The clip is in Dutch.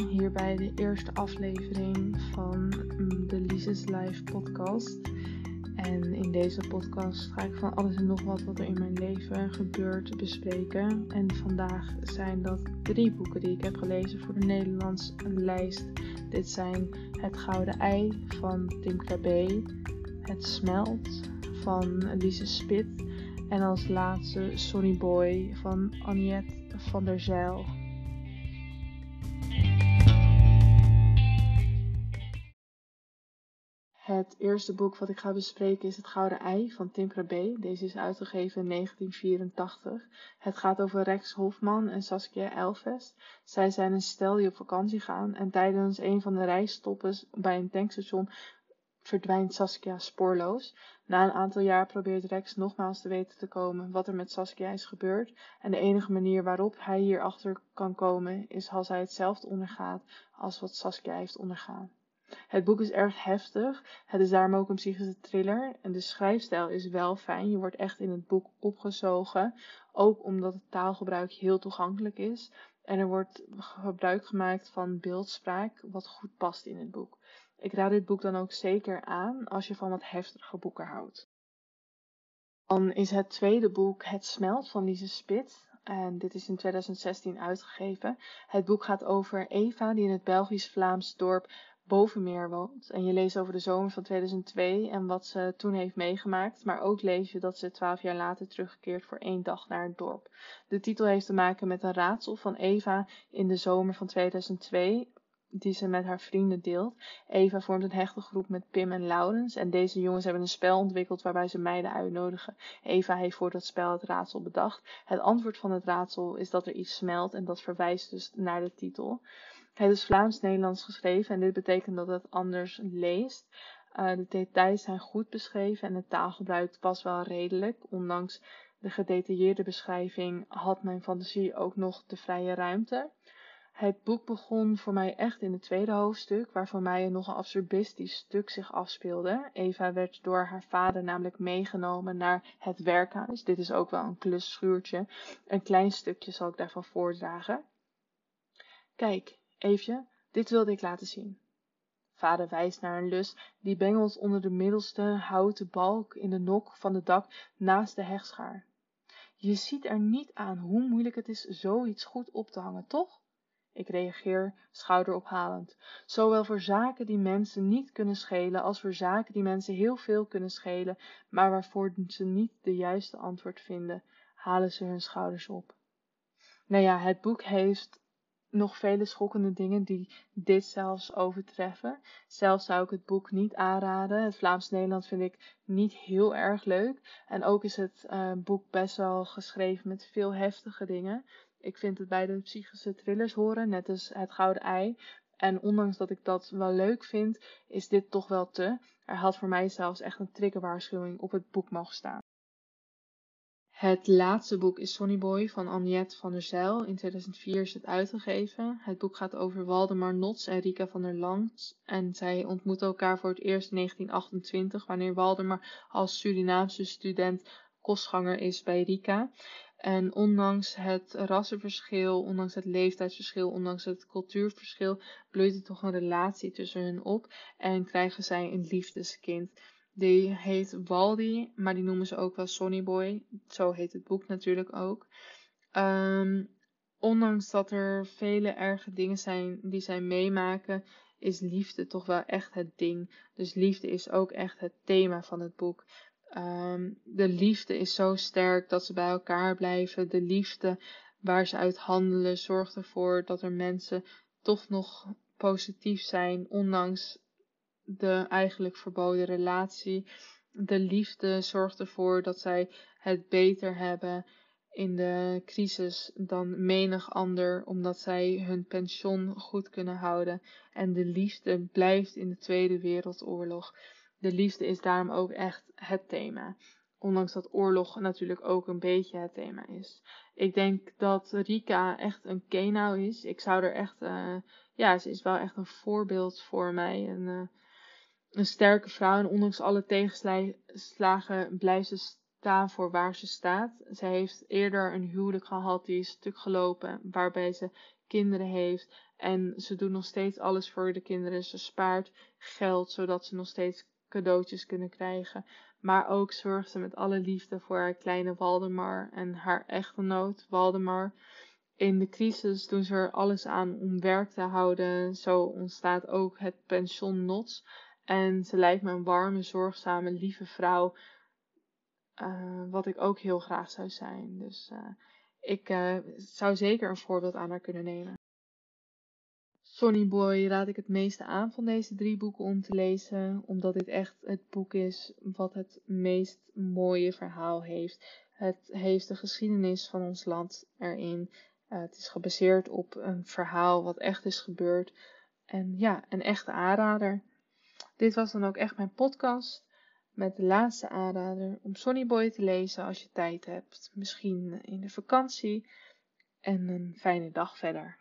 hier bij de eerste aflevering van mm, de Lises Life podcast. En in deze podcast ga ik van alles en nog wat wat er in mijn leven gebeurt bespreken. En vandaag zijn dat drie boeken die ik heb gelezen voor de Nederlandse lijst. Dit zijn Het Gouden Ei van Tim Krabbe, Het Smelt van Lise Spit en als laatste Sonny Boy van Aniette van der Zijl. Het eerste boek wat ik ga bespreken is Het Gouden Ei van Tim Krabbe. Deze is uitgegeven in 1984. Het gaat over Rex Hofman en Saskia Elvest. Zij zijn een stel die op vakantie gaan en tijdens een van de reisstoppen bij een tankstation verdwijnt Saskia spoorloos. Na een aantal jaar probeert Rex nogmaals te weten te komen wat er met Saskia is gebeurd. En de enige manier waarop hij hierachter kan komen is als hij hetzelfde ondergaat als wat Saskia heeft ondergaan. Het boek is erg heftig. Het is daarom ook een psychische thriller. En de schrijfstijl is wel fijn. Je wordt echt in het boek opgezogen. Ook omdat het taalgebruik heel toegankelijk is. En er wordt gebruik gemaakt van beeldspraak, wat goed past in het boek. Ik raad dit boek dan ook zeker aan als je van wat heftige boeken houdt. Dan is het tweede boek Het Smelt van Lise Spit. En dit is in 2016 uitgegeven. Het boek gaat over Eva die in het Belgisch-Vlaams dorp Bovenmeer woont. En je leest over de zomer van 2002 en wat ze toen heeft meegemaakt. Maar ook lees je dat ze twaalf jaar later terugkeert voor één dag naar het dorp. De titel heeft te maken met een raadsel van Eva in de zomer van 2002 die ze met haar vrienden deelt. Eva vormt een hechte groep met Pim en Laurens en deze jongens hebben een spel ontwikkeld waarbij ze meiden uitnodigen. Eva heeft voor dat spel het raadsel bedacht. Het antwoord van het raadsel is dat er iets smelt en dat verwijst dus naar de titel. Het is Vlaams-Nederlands geschreven en dit betekent dat het anders leest. Uh, de details zijn goed beschreven en het taalgebruik was wel redelijk. Ondanks de gedetailleerde beschrijving had mijn fantasie ook nog de vrije ruimte. Het boek begon voor mij echt in het tweede hoofdstuk, waar voor mij een nogal absurdistisch stuk zich afspeelde. Eva werd door haar vader namelijk meegenomen naar het werkhuis. Dit is ook wel een klusschuurtje. Een klein stukje zal ik daarvan voordragen. Kijk, Eefje, dit wilde ik laten zien. Vader wijst naar een lus die bengelt onder de middelste houten balk in de nok van het dak naast de hegschaar. Je ziet er niet aan hoe moeilijk het is zoiets goed op te hangen, toch? Ik reageer schouderophalend. Zowel voor zaken die mensen niet kunnen schelen, als voor zaken die mensen heel veel kunnen schelen, maar waarvoor ze niet de juiste antwoord vinden, halen ze hun schouders op. Nou ja, het boek heeft nog vele schokkende dingen die dit zelfs overtreffen. Zelf zou ik het boek niet aanraden. Het Vlaams-Nederland vind ik niet heel erg leuk. En ook is het uh, boek best wel geschreven met veel heftige dingen. Ik vind het bij de psychische thrillers horen, net als Het Gouden Ei. En ondanks dat ik dat wel leuk vind, is dit toch wel te. Er had voor mij zelfs echt een triggerwaarschuwing op het boek mogen staan. Het laatste boek is Sonny Boy van Aniette van der Zijl. In 2004 is het uitgegeven. Het boek gaat over Waldemar Nots en Rika van der Langs. En zij ontmoeten elkaar voor het eerst in 1928, wanneer Waldemar als Surinaamse student kostganger is bij Rika. En ondanks het rassenverschil, ondanks het leeftijdsverschil, ondanks het cultuurverschil, bloeit er toch een relatie tussen hen op en krijgen zij een liefdeskind. Die heet Waldi, maar die noemen ze ook wel Sonny Boy. Zo heet het boek natuurlijk ook. Um, ondanks dat er vele erge dingen zijn die zij meemaken, is liefde toch wel echt het ding. Dus liefde is ook echt het thema van het boek. Um, de liefde is zo sterk dat ze bij elkaar blijven. De liefde waar ze uit handelen zorgt ervoor dat er mensen toch nog positief zijn, ondanks de eigenlijk verboden relatie. De liefde zorgt ervoor dat zij het beter hebben in de crisis dan menig ander, omdat zij hun pensioen goed kunnen houden. En de liefde blijft in de Tweede Wereldoorlog. De liefde is daarom ook echt het thema. Ondanks dat oorlog natuurlijk ook een beetje het thema is. Ik denk dat Rika echt een kenau is. Ik zou er echt, uh, ja, ze is wel echt een voorbeeld voor mij. Een, uh, een sterke vrouw en ondanks alle tegenslagen blijft ze staan voor waar ze staat. Zij heeft eerder een huwelijk gehad die is stuk gelopen, waarbij ze kinderen heeft. En ze doet nog steeds alles voor de kinderen. Ze spaart geld zodat ze nog steeds cadeautjes kunnen krijgen. Maar ook zorgt ze met alle liefde voor haar kleine Waldemar en haar echtgenoot Waldemar. In de crisis doen ze er alles aan om werk te houden. Zo ontstaat ook het pension Nots. En ze lijkt me een warme, zorgzame, lieve vrouw. Uh, wat ik ook heel graag zou zijn. Dus uh, ik uh, zou zeker een voorbeeld aan haar kunnen nemen. Sonny Boy raad ik het meeste aan van deze drie boeken om te lezen, omdat dit echt het boek is wat het meest mooie verhaal heeft. Het heeft de geschiedenis van ons land erin. Uh, het is gebaseerd op een verhaal wat echt is gebeurd. En ja, een echte aanrader. Dit was dan ook echt mijn podcast met de laatste aanrader om Sonny Boy te lezen als je tijd hebt. Misschien in de vakantie. En een fijne dag verder.